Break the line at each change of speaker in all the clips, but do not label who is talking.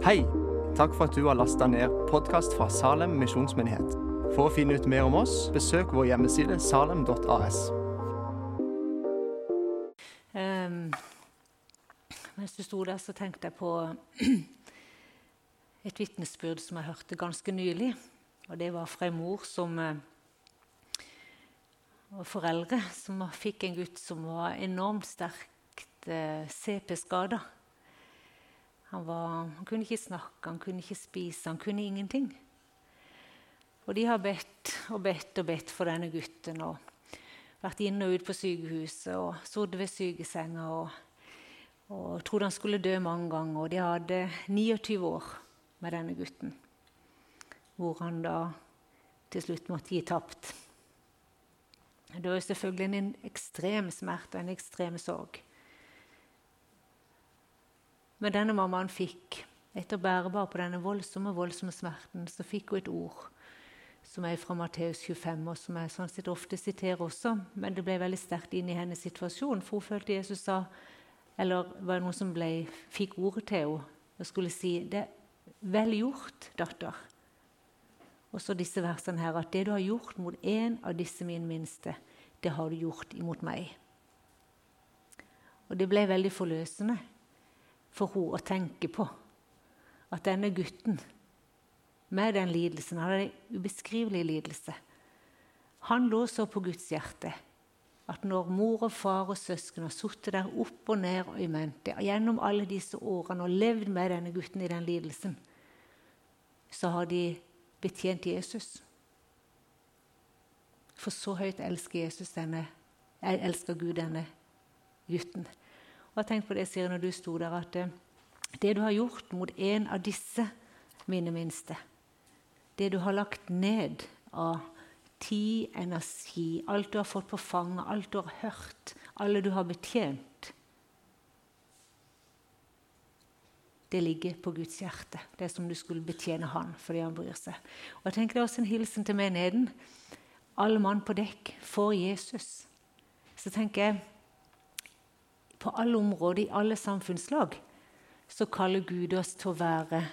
Hei! Takk for at du har lasta ned podkast fra Salem misjonsmyndighet. For å finne ut mer om oss, besøk vår hjemmeside salem.as.
Um, mens du sto der, så tenkte jeg på et vitnesbyrd som jeg hørte ganske nylig. Og det var fra en mor som uh, og foreldre som fikk en gutt som var enormt sterkt eh, CP-skada. Han, han, kunne ikke snakke, han kunne ikke spise, han kunne ingenting. Og de har bedt og bedt og bedt for denne gutten. og Vært inn og ut på sykehuset og sittet ved sykesenga og, og trodde han skulle dø mange ganger. Og de hadde 29 år med denne gutten, hvor han da til slutt måtte gi tapt. Det var selvfølgelig en ekstrem smerte og en ekstrem sorg. Men denne mammaen fikk, etter å bære bare på denne voldsomme, voldsomme smerten, så fikk hun et ord som er fra Matteus 25, og som jeg sånn sett ofte siterer også. Men det ble veldig sterkt inn i hennes situasjon, for hun følte Jesus sa Eller var det noen som ble, fikk ordet til henne og skulle si det vel gjort, datter. Og så disse versene her, at det du har gjort mot en av disse min minste, det har du gjort imot meg. Og det ble veldig forløsende for henne å tenke på at denne gutten med den lidelsen Han hadde en ubeskrivelig lidelse. Han lå så på Guds hjerte at når mor og far og søsken har sittet der opp og ned og i mente gjennom alle disse årene og levd med denne gutten i den lidelsen, så har de betjent Jesus. For så høyt elsker denne, elsker Gud denne gutten. Og tenk på det, Siri, når du sto der, at eh, det du har gjort mot en av disse mine minste, det du har lagt ned av tid, energi, alt du har fått på fanget, alt du har hørt, alle du har betjent Det ligger på Guds hjerte. Det er som du skulle betjene Han fordi Han bryr seg. Og jeg tenker Det er også en hilsen til menigheten. Alle mann på dekk for Jesus. Så tenker jeg på alle områder, i alle samfunnslag, så kaller Gud oss til å være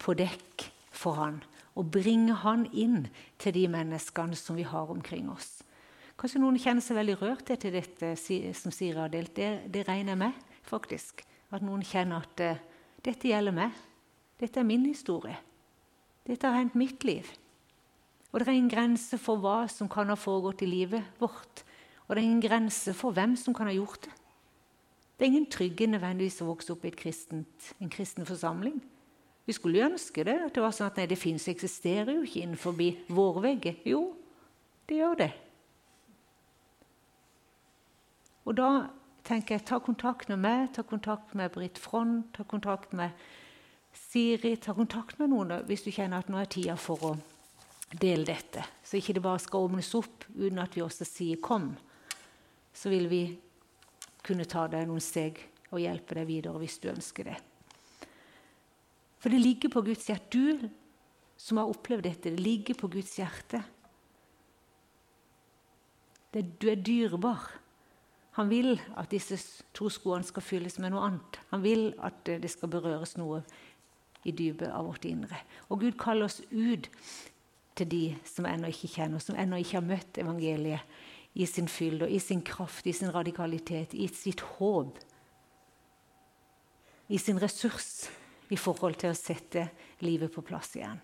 på dekk for Han. Og bringe Han inn til de menneskene som vi har omkring oss. Kanskje noen kjenner seg veldig rørt etter dette som Siri har delt. Det, det, regner jeg med, faktisk. At noen kjenner at uh, dette gjelder meg. Dette er min historie. Dette har hendt mitt liv. Og det er ingen grense for hva som kan ha foregått i livet vårt. Og det er ingen grense for hvem som kan ha gjort det. Det er ingen trygghet nødvendigvis å vokse opp i kristent, en kristen forsamling. Vi skulle jo ønske det, at det var sånn at nei, det fins eksisterer jo ikke innenfor våre vegger. Jo, det gjør det. Og da tenker jeg ta kontakt med meg, ta kontakt med Britt Front, ta kontakt med Siri, ta kontakt med noen hvis du kjenner at nå er tida for å dele dette. Så ikke det bare skal åpnes opp uten at vi også sier 'kom'. Så vil vi kunne ta deg noen steg og hjelpe deg videre hvis du ønsker det. For det ligger på Guds hjerte. Du som har opplevd dette, det ligger på Guds hjerte. Det, du er dyrebar. Han vil at disse to skoene skal fylles med noe annet. Han vil at det skal berøres noe i dypet av vårt indre. Og Gud kaller oss ut til de som ennå ikke kjenner, som ennå ikke har møtt evangeliet i sin fylde i sin kraft, i sin radikalitet, i sitt håp. I sin ressurs i forhold til å sette livet på plass igjen.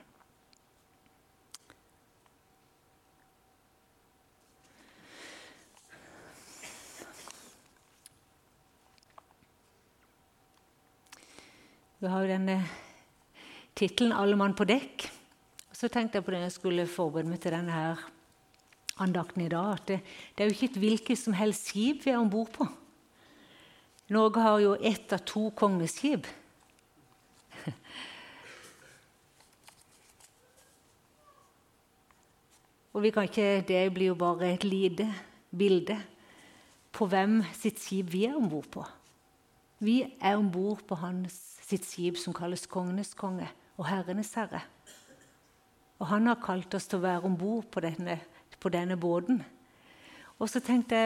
Vi har jo denne tittelen 'Alle mann på dekk'. Så tenkte jeg på det jeg skulle forberede meg til denne her andakten i dag, at det, det er jo ikke et hvilket som helst skip vi er om bord på. Norge har jo ett av to kongeskip. Og vi kan ikke, Det blir jo bare et lite bilde på hvem sitt skip vi er om bord på. Vi er om bord på hans sitt skip som kalles kongenes konge og herrenes herre. Og han har kalt oss til å være om bord på denne på denne båten. Og så tenkte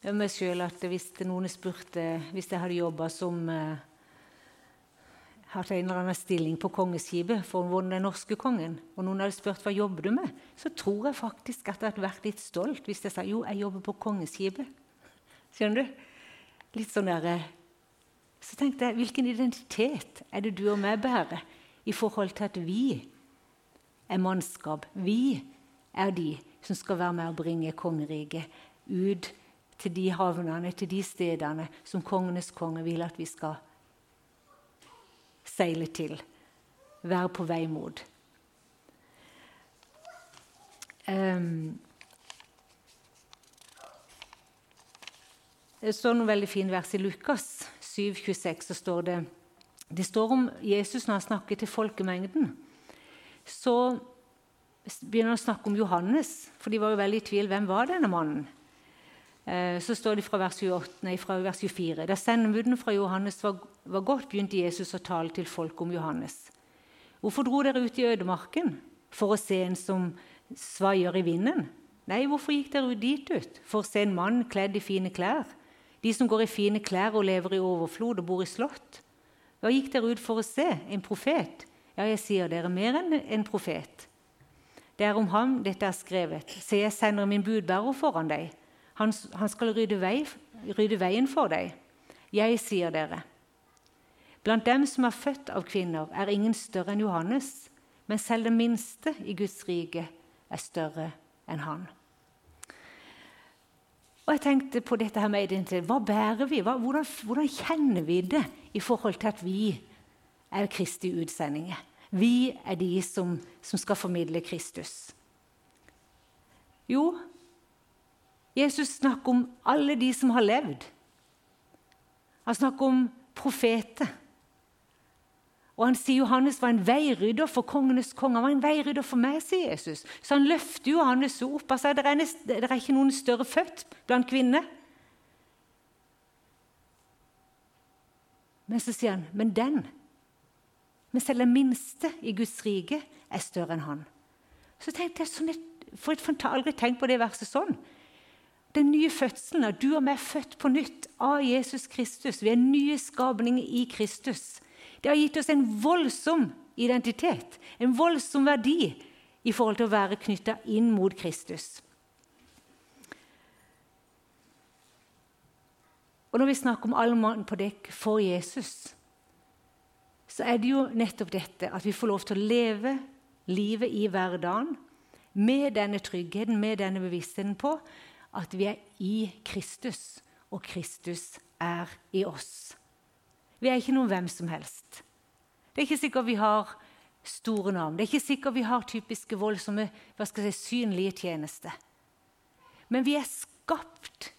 jeg meg sjøl at hvis noen spurte hvis jeg hadde jobba som eh, hatt en eller annen stilling på kongeskipet for den norske kongen, og noen hadde spurt hva jobber du med, så tror jeg faktisk at jeg hadde vært litt stolt hvis jeg sa jo, jeg jobber på kongeskipet. Skjønner du? Litt sånn der, eh, Så tenkte jeg, hvilken identitet er det du og meg bærer i forhold til at vi er mannskap? Vi er de som skal være med å bringe kongeriket ut til de havnene, til de stedene som kongenes konge vil at vi skal seile til, være på vei mot. Um, det står noen veldig fine vers i Lukas 7, 26, så står det Det står om Jesus når han snakker til folkemengden. Så begynner å snakke om Johannes, for de var jo veldig i tvil. Hvem var denne mannen? Eh, så står det fra vers, 28, nei, fra vers 24. Da sendebudene fra Johannes var, var godt, begynte Jesus å tale til folk om Johannes. Hvorfor dro dere ut i ødemarken? For å se en som svaier i vinden? Nei, hvorfor gikk dere ut dit ut? For å se en mann kledd i fine klær? De som går i fine klær og lever i overflod og bor i slott? Hva gikk dere ut for å se? En profet? Ja, jeg sier dere mer enn en profet. Det er om ham dette er skrevet. Se, jeg sender min budbærer foran deg han, han skal rydde, vei, rydde veien for deg. Jeg sier dere. Blant dem som er født av kvinner, er ingen større enn Johannes, men selv den minste i Guds rike er større enn han. Og jeg tenkte på dette her med identitet. Hva bærer vi? Hva, hvordan, hvordan, kjenner vi det i forhold til at vi er Kristi utsendinger? Vi er de som, som skal formidle Kristus. Jo, Jesus snakker om alle de som har levd. Han snakker om profeter. Og han sier Johannes var en veirydder for kongenes konge. Han var en veirydder for meg, sier Jesus. Så han løfter Johannes opp. Altså, det er, det er ikke noen større født blant kvinner. Men så sier han, men den, men selv den minste i Guds rike, er større enn han. Så tenkte jeg, sånn et, for et aldri tenk på det verset sånn. Den nye fødselen, at du og meg er født på nytt av Jesus Kristus. Vi er nye skapninger i Kristus. Det har gitt oss en voldsom identitet, en voldsom verdi i forhold til å være knytta inn mot Kristus. Og Når vi snakker om all mann på dekk for Jesus, så er det jo nettopp dette at vi får lov til å leve livet i hverdagen med denne tryggheten, med denne bevisstheten på at vi er i Kristus, og Kristus er i oss. Vi er ikke noen hvem som helst. Det er ikke sikkert vi har store navn. Det er ikke sikkert vi har typiske voldsomme hva skal jeg si, synlige tjenester. Men vi er skapt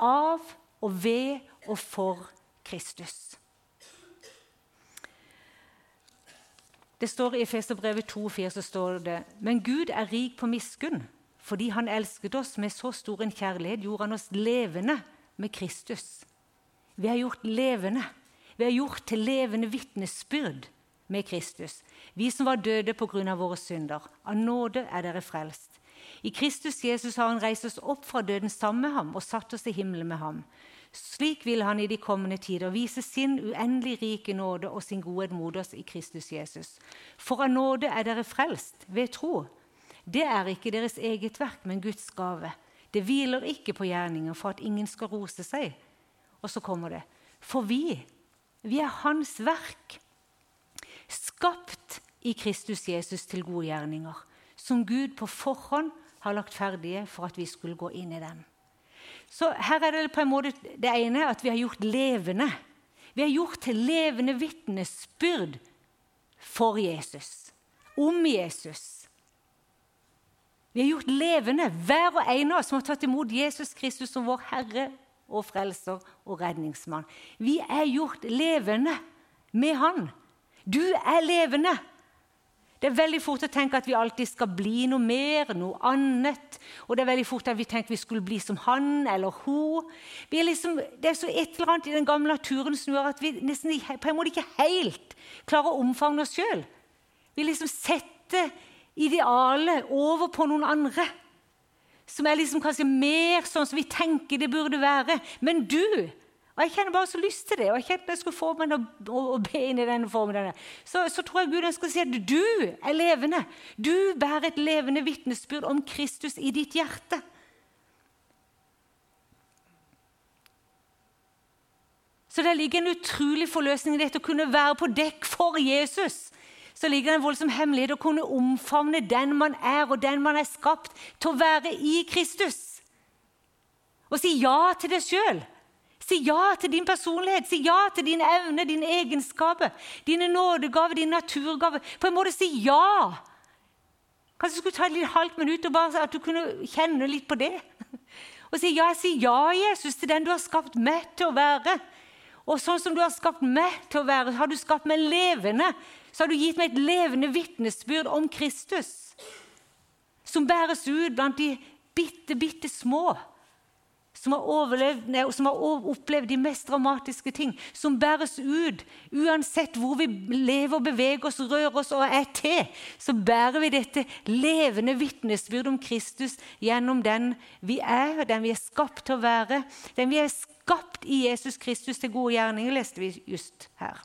av og ved og for Kristus. Det står I Efeserbrevet 2,4 så står det Men Gud er rik på miskunn fordi han elsket oss med så stor en kjærlighet, gjorde han oss levende med Kristus. Vi er gjort levende. Vi er gjort til levende vitnesbyrd med Kristus. Vi som var døde pga. våre synder. Av nåde er dere frelst. I Kristus Jesus har han reist oss opp fra døden sammen med ham og satt oss i himmelen med ham. Slik vil han i de kommende tider vise sin uendelig rike nåde og sin godhet mot oss i Kristus Jesus. For av nåde er dere frelst ved tro. Det er ikke deres eget verk, men Guds gave. Det hviler ikke på gjerninger for at ingen skal rose seg. Og så kommer det. For vi, vi er Hans verk, skapt i Kristus Jesus til gode gjerninger, som Gud på forhånd har lagt ferdige for at vi skulle gå inn i dem. Så her er det på en måte det ene at vi har gjort levende. Vi har gjort til levende vitnesbyrd for Jesus, om Jesus. Vi har gjort levende, hver og en av oss som har tatt imot Jesus Kristus som vår Herre og Frelser og Redningsmann. Vi er gjort levende med Han. Du er levende. Det er veldig fort å tenke at vi alltid skal bli noe mer, noe annet. Og det er veldig fort at vi tenker vi skulle bli som han eller hun. Er liksom, det er så et eller annet i den gamle naturen som gjør at vi nesten på en måte ikke helt klarer å omfavne oss sjøl. Vi liksom setter idealet over på noen andre. Som er liksom kanskje mer sånn som vi tenker det burde være. Men du Og Jeg kjenner bare så lyst til det, og jeg kjente jeg skulle få meg å, be inn i denne formen. Så, så tror jeg Gud ønsker å si at du er levende. Du bærer et levende vitnesbyrd om Kristus i ditt hjerte. Så det ligger en utrolig forløsning i dette å kunne være på dekk for Jesus. Så ligger det en voldsom hemmelighet å kunne omfavne den man er, og den man er skapt til å være i Kristus. Og si ja til deg sjøl. Si ja til din personlighet, si ja til dine evner, dine egenskaper, dine nådegaver, dine naturgave. På en måte si ja. Kanskje du skulle ta et litt halvt minutt og bare at du kunne kjenne litt på det. Og si ja, jeg sier ja, Jesus, til den du har skapt meg til å være. Og sånn som du har skapt meg til å være, har du skapt meg levende. Så har du gitt meg et levende vitnesbyrd om Kristus. Som bæres ut blant de bitte, bitte små. Som har, overlevd, nei, som har opplevd de mest dramatiske ting. Som bæres ut uansett hvor vi lever, beveger oss, rører oss og er til. Så bærer vi dette levende vitnesbyrd om Kristus gjennom den vi er, den vi er skapt til å være. Den vi er skapt i Jesus Kristus til gode gjerninger, leste vi just her.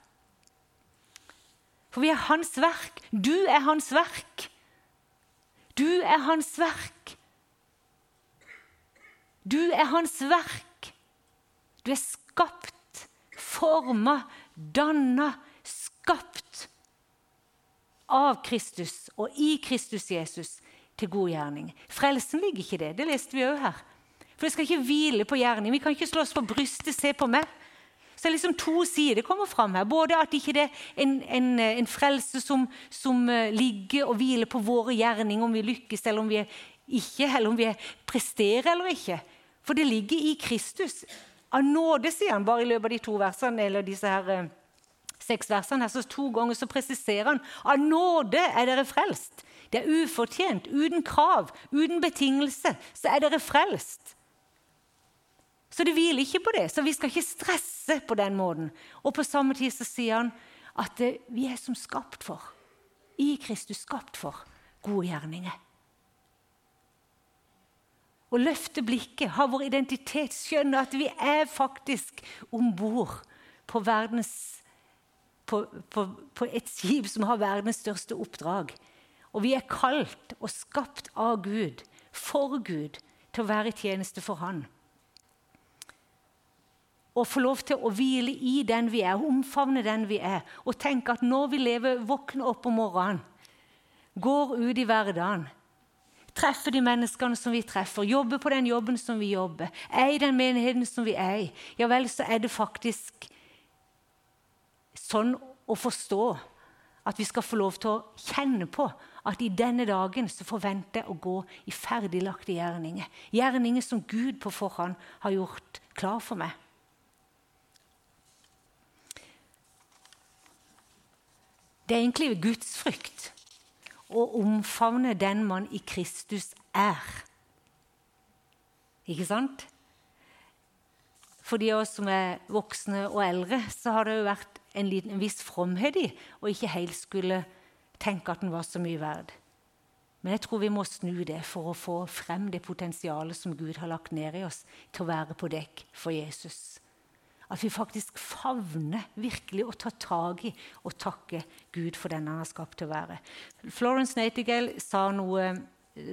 For vi er hans verk. Du er hans verk. Du er hans verk. Du er hans verk. Du er skapt, forma, danna, skapt av Kristus og i Kristus Jesus til god gjerning. Frelsen ligger ikke i det. Det leste vi òg her. For det skal ikke hvile på gjerning. Vi kan ikke slå oss på brystet. Se på meg. Så det er liksom to sider kommer fram her. Både at ikke det er en, en, en frelse som, som, eh, ligger og hviler på våre gjerninger, om vi lykkes eller om vi ikke, eller om vi presterer eller ikke. For det ligger i Kristus. Av nåde, sier han bare i løpet av de to versene, eller disse her eh, seks versene. her, så To ganger så presiserer han av nåde er dere frelst. Det er ufortjent, uten krav, uten betingelse. Så er dere frelst. Så det hviler ikke på det. Så vi skal ikke stresse på den måten. Og på samme tid så sier han at vi er som skapt for, i Kristus skapt for, gode gjerninger. Å løfte blikket, ha vår identitet, skjønne at vi er faktisk om bord på, på, på, på et skip som har verdens største oppdrag. Og vi er kalt og skapt av Gud, for Gud, til å være i tjeneste for Han og få lov til å hvile i den vi er, omfavne den vi er. Og tenke at når vi lever, våkner opp om morgenen, går ut i hverdagen, treffer de menneskene som vi treffer, jobbe på den jobben som vi jobber, eie den menigheten som vi er i, ja vel, så er det faktisk sånn å forstå at vi skal få lov til å kjenne på at i denne dagen så forventer jeg å gå i ferdiglagte gjerninger. Gjerninger som Gud på forhånd har gjort klar for meg. Det er egentlig gudsfrykt å omfavne den man i Kristus er. Ikke sant? For de av oss som er voksne og eldre, så har det jo vært en, liten, en viss fromhet i å ikke helt skulle tenke at den var så mye verd. Men jeg tror vi må snu det for å få frem det potensialet som Gud har lagt ned i oss til å være på dekk for Jesus. At vi faktisk favner virkelig og tar tak i og takker Gud for den han har skapt til å være. Florence Nightingale sa noe,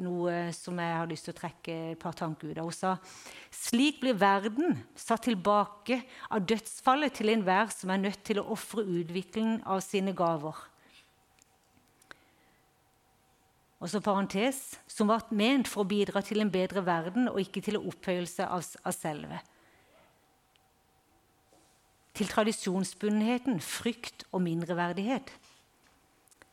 noe som jeg har lyst til å trekke et par tanker ut av. Hun sa slik blir verden satt tilbake av dødsfallet til enhver som er nødt til å ofre utviklingen av sine gaver. Og så parentes, som var ment for å bidra til en bedre verden og ikke til opphøyelse av, av selve til tradisjonsbundenheten, frykt og mindreverdighet.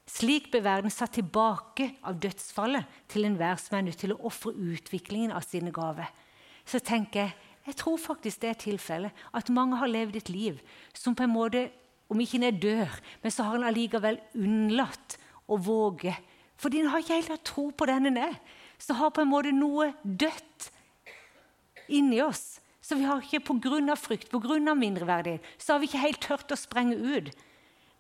Slik ble verden satt tilbake av dødsfallet til enhver som er nødt til å ofre utviklingen av sine gaver. Så tenker jeg jeg tror faktisk det er tilfellet at mange har levd et liv som på en måte, om ikke en dør, men så har en allikevel unnlatt å våge. Fordi en har ikke helt hatt tro på den en er. Så har på en måte noe dødt inni oss så vi har ikke pga. frykt, pga. mindreverdighet, så har vi ikke helt tørt å sprenge ut.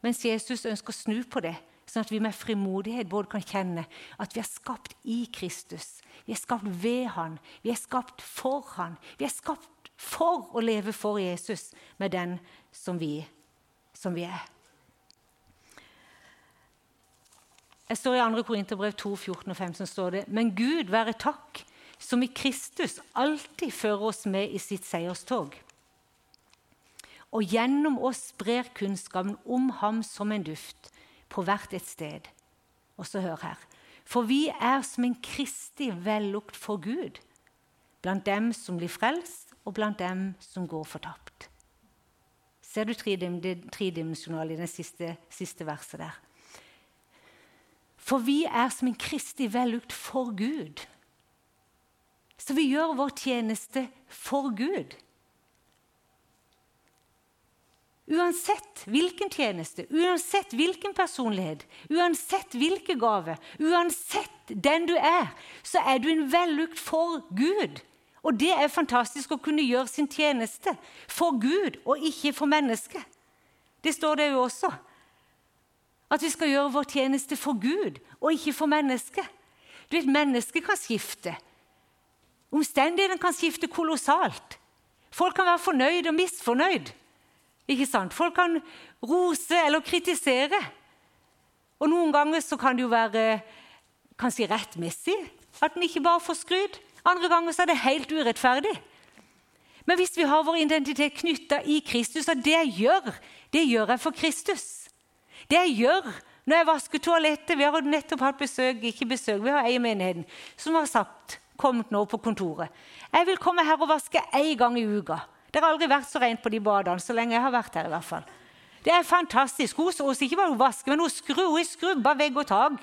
Mens Jesus ønsker å snu på det, sånn at vi med frimodighet både kan kjenne at vi er skapt i Kristus. Vi er skapt ved Han, vi er skapt for Han. Vi er skapt for å leve for Jesus med den som vi, som vi er. Jeg står i 2. Korinterbrev 2, 14 og 15 står det Men Gud være takk, som i Kristus alltid fører oss med i sitt seierstog. Og gjennom oss sprer kunnskapen om ham som en duft på hvert et sted. Og så hør her. For vi er som en kristig vellukt for Gud, blant dem som blir frelst, og blant dem som går fortapt. Ser du tredimensjonal i det siste, siste verset der? For vi er som en kristig vellukt for Gud. Så vi gjør vår tjeneste for Gud. Uansett hvilken tjeneste, uansett hvilken personlighet, uansett hvilke gave, uansett den du er, så er du en vellukt for Gud. Og det er fantastisk å kunne gjøre sin tjeneste for Gud og ikke for mennesket. Det står det jo også. At vi skal gjøre vår tjeneste for Gud og ikke for mennesket. Du vet, Mennesket kan skifte. Omstendighetene kan skifte kolossalt. Folk kan være fornøyd og misfornøyd. Ikke sant? Folk kan rose eller kritisere. Og Noen ganger så kan det jo være kanskje rettmessig at en ikke bare får skryt. Andre ganger så er det helt urettferdig. Men hvis vi har vår identitet knytta i Kristus, og det jeg gjør, det gjør jeg for Kristus det jeg gjør når jeg vasker toalettet Vi har nettopp hatt besøk, ikke besøk, vi har ei i menigheten som har sagt, kommet nå på kontoret Jeg vil komme her og vaske én gang i uka. Det har aldri vært så rent på de badene så lenge jeg har vært her. i hvert fall. Det er fantastisk. Hun oss ikke bare hun vasker, men hun skrur i skrubba vegg og tak.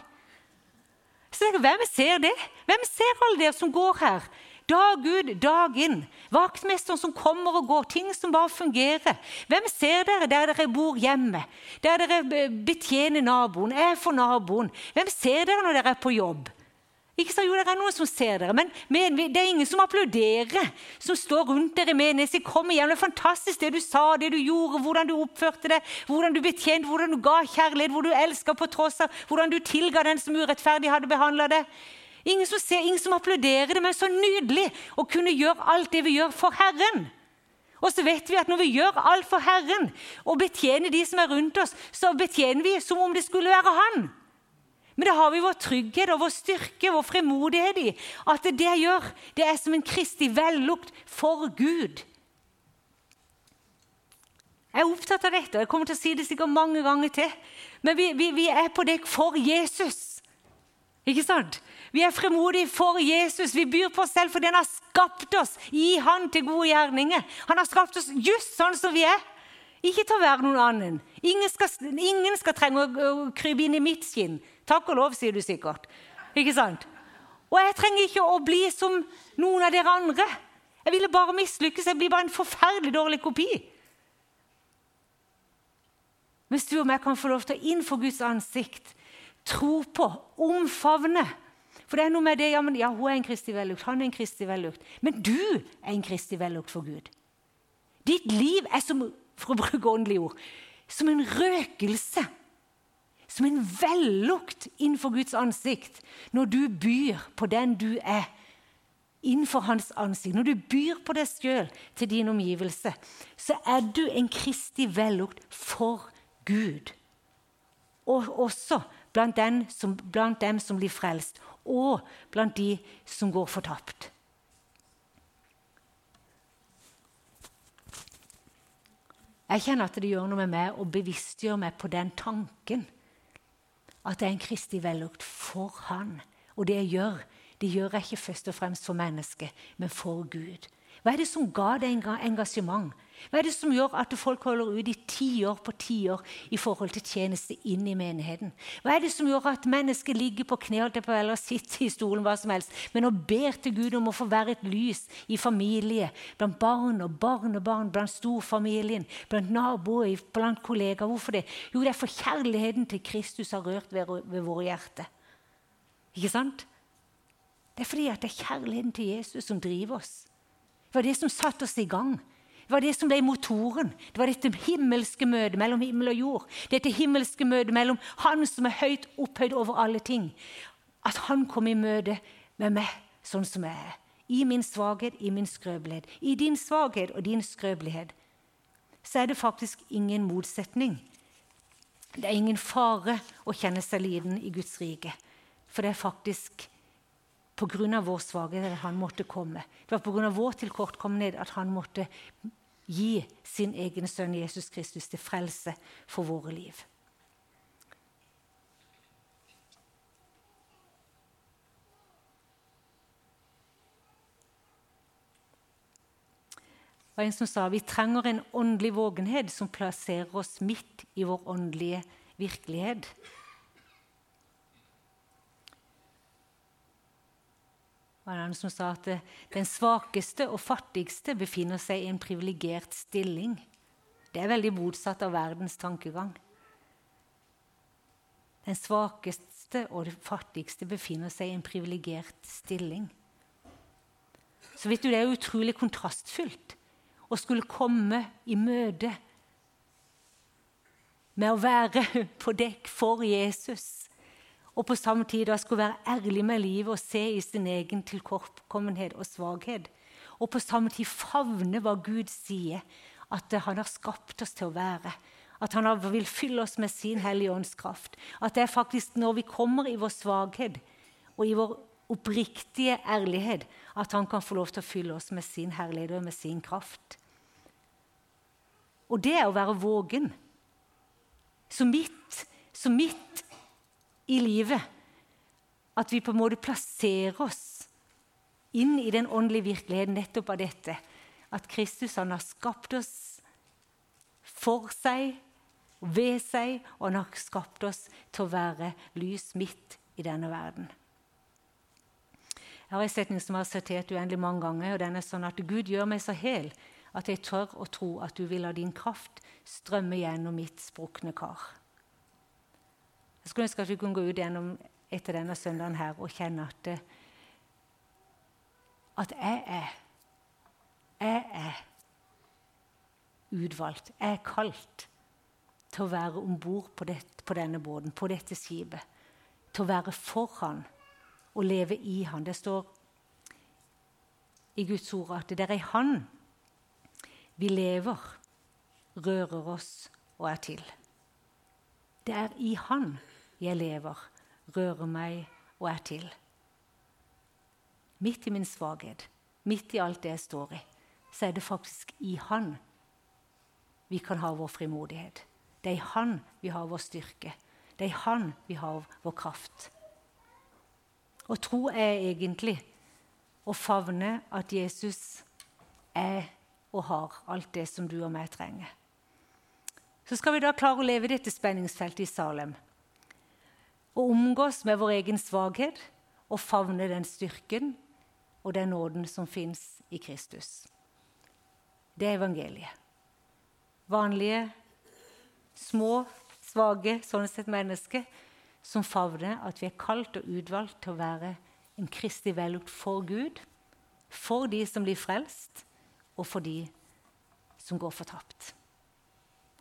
Så jeg, Hvem ser det? Hvem ser alle dere som går her? Dag ut, dag inn. Vaktmesteren som kommer og går. Ting som bare fungerer. Hvem ser dere der dere bor hjemme? Der dere betjener naboen, er for naboen. Hvem ser dere når dere er på jobb? Ikke så, jo, det er noen som ser dere, men, det er ingen som applauderer. Som står rundt dere i sier Kom igjen, det er fantastisk det du sa, det du gjorde, hvordan du oppførte deg, hvordan du betjente, hvordan du ga kjærlighet, hvor du elska på tross av, hvordan du tilga den som urettferdig hadde behandla deg. Ingen som ser, ingen som applauderer det, men så nydelig å kunne gjøre alt det vi gjør for Herren. Og så vet vi at når vi gjør alt for Herren og betjener de som er rundt oss, så betjener vi som om det skulle være Han. Men da har vi vår trygghet og vår styrke vår fremodighet i at det jeg gjør, det er som en kristig vellukt for Gud. Jeg er opptatt av dette, og jeg kommer til å si det sikkert mange ganger til. Men vi, vi, vi er på det for Jesus. Ikke sant? Vi er fremodige for Jesus. Vi byr på oss selv fordi han har skapt oss i Han til gode gjerninger. Han har skapt oss just sånn som vi er. Ikke til å være noen annen. Ingen skal, ingen skal trenge å krype inn i mitt skinn. Takk og lov, sier du sikkert. Ikke sant? Og jeg trenger ikke å bli som noen av dere andre. Jeg ville bare mislykkes. Jeg blir bare en forferdelig dårlig kopi. Mens du og jeg kan få lov til å inn for Guds ansikt tro på, omfavne for det er noe med det, ja, men, ja hun er en kristig vellukt, han er en kristig vellukt. Men du er en kristig vellukt for Gud. Ditt liv er som for å bruke åndelige ord, som en røkelse. Som en vellukt innenfor Guds ansikt når du byr på den du er innenfor hans ansikt, når du byr på deg sjøl til din omgivelse, så er du en kristig vellukt for Gud. Og også blant, som, blant dem som blir frelst, og blant de som går fortapt. Jeg kjenner at det gjør noe med meg å bevisstgjøre meg på den tanken. At det er en kristig vellukt for Han. Og det jeg gjør, det gjør jeg ikke først og fremst for mennesket, men for Gud. Hva er det som ga deg engasjement? Hva er det som gjør at folk holder ut i tiår på tiår i forhold til tjeneste inn i menigheten? Hva er det som gjør at mennesker ligger på kne eller sitter i stolen, hva som helst, men og ber til Gud om å få være et lys i familie, blant barn og barnebarn, blant storfamilien, blant naboer, blant kollegaer? Hvorfor det? Jo, det er for kjærligheten til Kristus har rørt ved, ved våre hjerter. Ikke sant? Det er fordi at det er kjærligheten til Jesus som driver oss. Det var det som satte oss i gang. Det var det som ble motoren. Det var dette himmelske møtet mellom himmel og jord. Dette himmelske møtet mellom Han som er høyt opphøyd over alle ting. At han kom i møte med meg sånn som jeg er. I min svakhet, i min skrøpelighet. I din svakhet og din skrøpelighet så er det faktisk ingen motsetning. Det er ingen fare å kjenne seg liten i Guds rike. For det er faktisk pga. vår svakhet at han måtte komme. Det var pga. vår tilkortkommenhet at han måtte gi sin egen sønn Jesus Kristus til frelse for våre liv. var en som sa vi trenger en åndelig vågenhet som plasserer oss midt i vår åndelige virkelighet. Var en annen som sa at den svakeste og fattigste befinner seg i en privilegert stilling. Det er veldig motsatt av verdens tankegang. Den svakeste og det fattigste befinner seg i en privilegert stilling. Så vet du, Det er utrolig kontrastfylt å skulle komme i møte med å være på dekk for Jesus. Og på samme tid skulle være ærlig med livet og se i sin egen tilkortkommenhet og svakhet. Og på samme tid favne hva Gud sier at han har skapt oss til å være. At han vil fylle oss med sin Hellige Ånds kraft. At det er faktisk når vi kommer i vår svakhet og i vår oppriktige ærlighet at han kan få lov til å fylle oss med sin herlighet og med sin kraft. Og det er å være vågen. Så mitt, så midt i livet at vi på en måte plasserer oss inn i den åndelige virkeligheten nettopp av dette. At Kristus han har skapt oss for seg, ved seg, og han har skapt oss til å være lys midt i denne verden. Jeg har en setning som jeg har sitert uendelig mange ganger. og den er sånn at Gud gjør meg så hel at jeg tør å tro at du vil la din kraft strømme gjennom mitt sprukne kar. Jeg skulle ønske at vi kunne gå ut gjennom etter denne søndagen her og kjenne at, at jeg er Jeg er utvalgt. Jeg er kalt til å være om bord på, på, denne båten, på dette skipet. Til å være for Han og leve i Han. Det står i Guds ord at det er i Han vi lever, rører oss og er til. Det er i Han jeg lever, rører meg og er til. Midt i min svakhet, midt i alt det jeg står i, så er det faktisk i Han vi kan ha vår frimodighet. Det er i Han vi har vår styrke. Det er i Han vi har vår kraft. Og tro er egentlig å favne at Jesus er og har alt det som du og meg trenger. Så skal vi da klare å leve dette spenningsfeltet i Salem. Og omgås med vår egen svakhet og favne den styrken og den nåden som fins i Kristus. Det er evangeliet. Vanlige, små, svake sånn sett mennesker som favner at vi er kalt og utvalgt til å være en kristig vellukt for Gud, for de som blir frelst, og for de som går fortapt.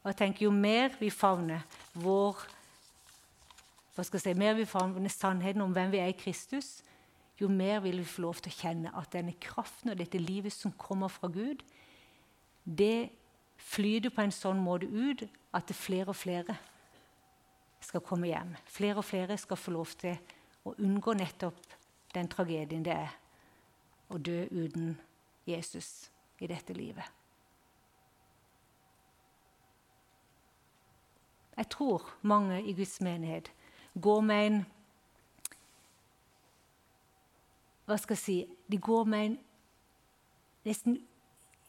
Og jeg tenker Jo mer vi favner vår hva skal jeg si, mer vi favner sannheten om hvem vi er i Kristus, jo mer vil vi få lov til å kjenne at denne kraften og dette livet som kommer fra Gud, det flyter på en sånn måte ut at flere og flere skal komme hjem. Flere og flere skal få lov til å unngå nettopp den tragedien det er å dø uten Jesus i dette livet. Jeg tror mange i Guds menighet går med en Hva skal jeg si De går med en nesten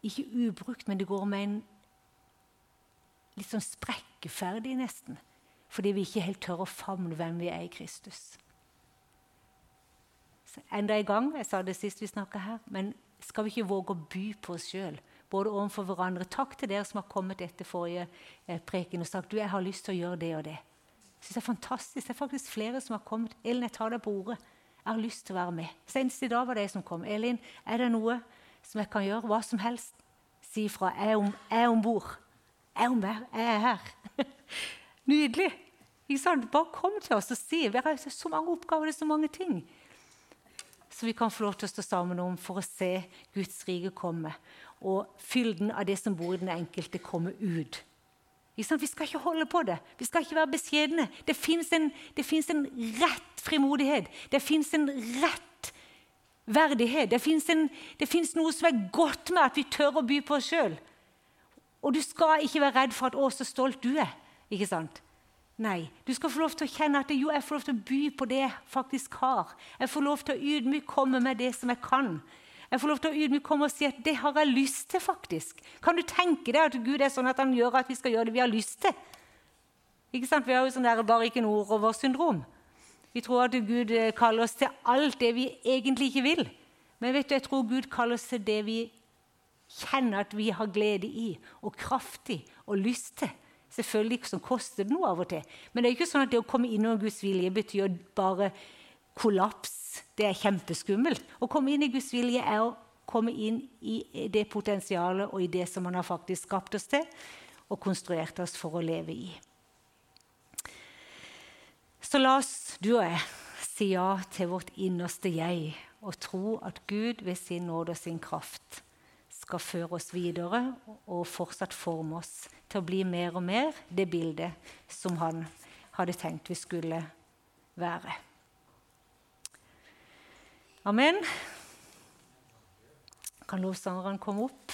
ikke ubrukt, men de går med en litt sånn sprekkeferdig, nesten. Fordi vi ikke helt tør å famne hvem vi er i Kristus. Så enda en gang, jeg sa det sist vi snakka her, men skal vi ikke våge å by på oss sjøl, både overfor hverandre. Takk til dere som har kommet etter forrige eh, preken og sagt du, jeg har lyst til å gjøre det og det. Jeg synes Det er fantastisk. Det er faktisk flere som har kommet. Elin, jeg tar deg på ordet. Jeg har lyst til å være med. Senest i dag var det jeg som kom. Elin, er det noe som jeg kan gjøre? Hva som helst. Si ifra. Jeg er om bord. Jeg er om her. Jeg er her. Nydelig. Ikke sant? Bare kom til oss og si. Vi har så mange oppgaver, det er så mange ting. Så vi kan få lov til å stå sammen om for å se Guds rike komme. Og fylden av det som bor i den enkelte, komme ut. Vi skal ikke holde på det. Vi skal ikke være beskjedne. Det fins en, en, rett frimodighet. Det fins en rett verdighet. Det fins noe som er godt med at vi tør å by på oss sjøl. Og du skal ikke være redd for at 'å, så stolt du er'. Ikke sant? Nei. Du skal få lov til å kjenne at jo, jeg får lov til å by på det jeg faktisk har. Jeg får lov til å ydmykt komme med det som jeg kan. Jeg får lov til å ydmyke komme og si at det har jeg lyst til. faktisk. Kan du tenke deg at Gud er sånn at han gjør at vi skal gjøre det vi har lyst til? Ikke sant? Vi har jo sånn der bare ikke noe over-syndrom. Vi tror at Gud eh, kaller oss til alt det vi egentlig ikke vil. Men vet du, jeg tror Gud kaller oss til det vi kjenner at vi har glede i, og kraft i, og lyst til. Selvfølgelig som koster det noe av og til. Men det er ikke sånn at det å komme inn under Guds vilje betyr bare kollaps. Det er kjempeskummelt. Å komme inn i Guds vilje er å komme inn i det potensialet og i det som Han har faktisk skapt oss til og konstruert oss for å leve i. Så la oss, du og jeg, si ja til vårt innerste jeg og tro at Gud ved sin nåde og sin kraft skal føre oss videre og fortsatt forme oss til å bli mer og mer det bildet som han hadde tenkt vi skulle være. Amen. Kan lovsangeren komme opp?